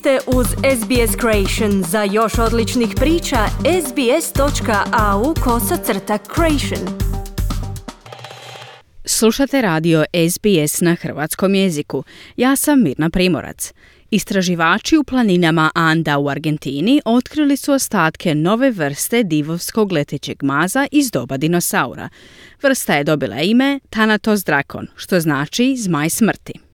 ste uz SBS Creation. Za još odličnih priča, sbs.au kosacrta creation. Slušate radio SBS na hrvatskom jeziku. Ja sam Mirna Primorac. Istraživači u planinama Anda u Argentini otkrili su ostatke nove vrste divovskog letećeg maza iz doba dinosaura. Vrsta je dobila ime Thanatos drakon, što znači zmaj smrti.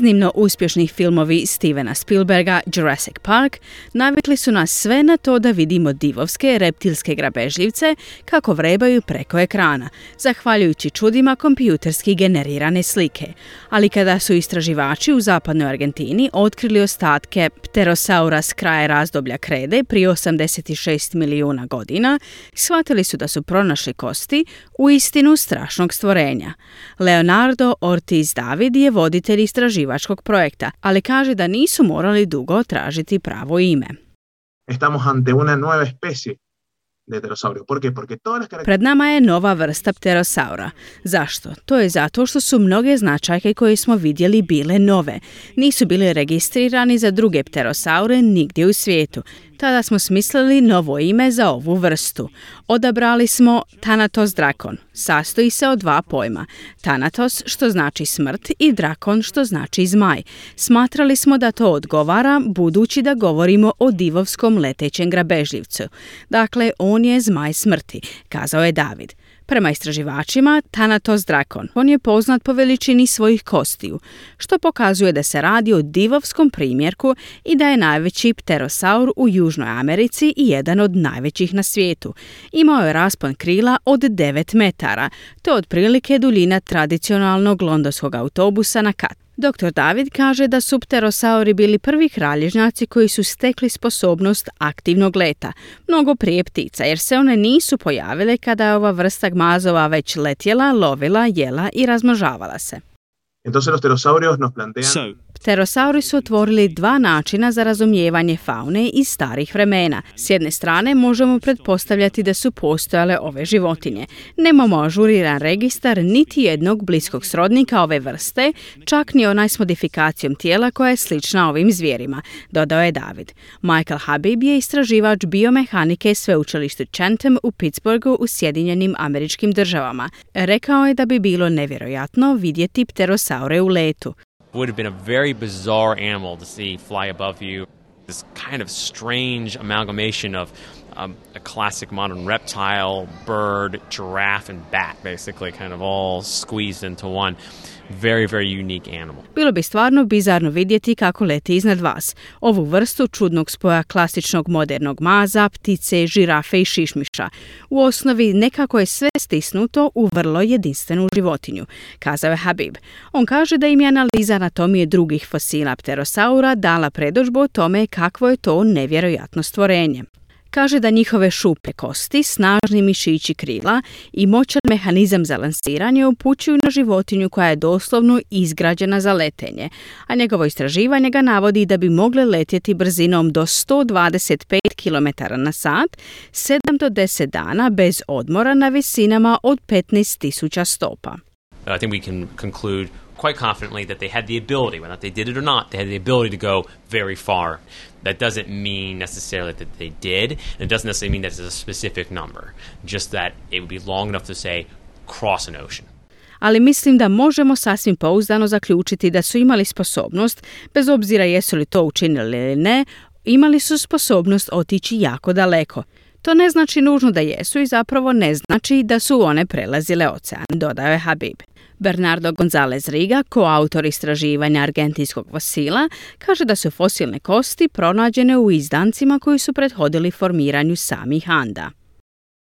Iznimno uspješnih filmovi Stevena Spielberga Jurassic Park navikli su nas sve na to da vidimo divovske reptilske grabežljivce kako vrebaju preko ekrana, zahvaljujući čudima kompjuterski generirane slike. Ali kada su istraživači u zapadnoj Argentini otkrili ostatke pterosaura s kraja razdoblja krede prije 86 milijuna godina, shvatili su da su pronašli kosti u istinu strašnog stvorenja. Leonardo Ortiz David je voditelj istraživača istraživačkog projekta, ali kaže da nisu morali dugo tražiti pravo ime. Estamos ante una nueva especie de pterosaurio. ¿Por qué? Porque todas las Pred nama je nova vrsta pterosaura. Zašto? To je zato što su mnoge značajke koje smo vidjeli bile nove. Nisu bili registrirani za druge pterosaure nigdje u svijetu. Tada smo smislili novo ime za ovu vrstu. Odabrali smo Thanatos drakon. Sastoji se od dva pojma. Thanatos što znači smrt i drakon što znači zmaj. Smatrali smo da to odgovara budući da govorimo o divovskom letećem grabežljivcu. Dakle, on je zmaj smrti, kazao je David. Prema istraživačima, Thanatos drakon, on je poznat po veličini svojih kostiju, što pokazuje da se radi o divovskom primjerku i da je najveći pterosaur u Južnoj Americi i jedan od najvećih na svijetu. Imao je raspon krila od 9 metara, to je otprilike duljina tradicionalnog londonskog autobusa na kat. Dr. David kaže da su pterosauri bili prvi kralježnjaci koji su stekli sposobnost aktivnog leta, mnogo prije ptica, jer se one nisu pojavile kada je ova vrsta gmazova već letjela, lovila, jela i razmnožavala se. Entonces los pterosaurios nos plantean... Pterosauri su otvorili dva načina za razumijevanje faune iz starih vremena. S jedne strane možemo pretpostavljati da su postojale ove životinje. Nemamo ažuriran registar niti jednog bliskog srodnika ove vrste, čak ni onaj s modifikacijom tijela koja je slična ovim zvijerima, dodao je David. Michael Habib je istraživač biomehanike sveučilištu Chatham u Pittsburghu u Sjedinjenim američkim državama. Rekao je da bi bilo nevjerojatno vidjeti pterosaure u letu. Would have been a very bizarre animal to see fly above you. This kind of strange amalgamation of um, a classic modern reptile, bird, giraffe, and bat, basically, kind of all squeezed into one. Very, very unique animal. Bilo bi stvarno bizarno vidjeti kako leti iznad vas. Ovu vrstu čudnog spoja klasičnog modernog maza, ptice, žirafe i šišmiša. U osnovi nekako je sve stisnuto u vrlo jedinstvenu životinju, kazao je Habib. On kaže da im je analiza anatomije drugih fosila pterosaura dala predožbu o tome kakvo je to nevjerojatno stvorenje. Kaže da njihove šupe kosti, snažni mišići krila i moćan mehanizam za lansiranje upućuju na životinju koja je doslovno izgrađena za letenje, a njegovo istraživanje ga navodi da bi mogle letjeti brzinom do 125 km na sat, 7 do 10 dana bez odmora na visinama od 15.000 stopa. I think we can conclude quite confidently that they had the ability, whether they did it or not, they had the ability to go very far. That doesn't mean necessarily that they did, and it doesn't necessarily mean that it's a specific number, just that it would be long enough to say cross an ocean. ali mislim da možemo sasvim pouzdano zaključiti da su imali sposobnost, bez obzira jesu li to učinili ili ne, imali su sposobnost otići jako daleko. To ne znači nužno da jesu i zapravo ne znači da su one prelazile ocean, dodao je Habib. Bernardo Gonzalez Riga, koautor istraživanja argentinskog fosila, kaže da su fosilne kosti pronađene u izdancima koji su prethodili formiranju samih Anda.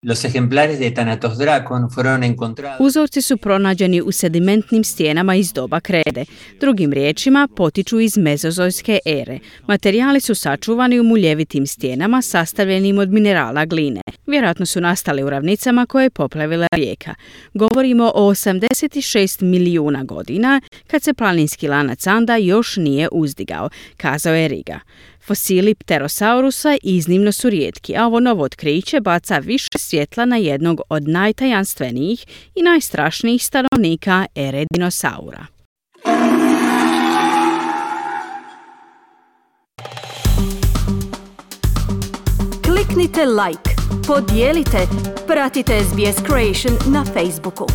Los ejemplares de Thanatos dracon fueron encontrados... Uzorci su pronađeni u sedimentnim stijenama iz doba krede. Drugim riječima, potiču iz mezozojske ere. Materijali su sačuvani u muljevitim stijenama sastavljenim od minerala gline. Vjerojatno su nastali u ravnicama koje je poplavila rijeka. Govorimo o 86 milijuna godina kad se planinski lanac Anda još nije uzdigao, kazao je Riga. Fosili pterosaurusa iznimno su rijetki, a ovo novo otkriće baca više svjetla na jednog od najtajanstvenijih i najstrašnijih stanovnika ere dinosaura. Kliknite like, podijelite, pratite SBS Creation na Facebooku.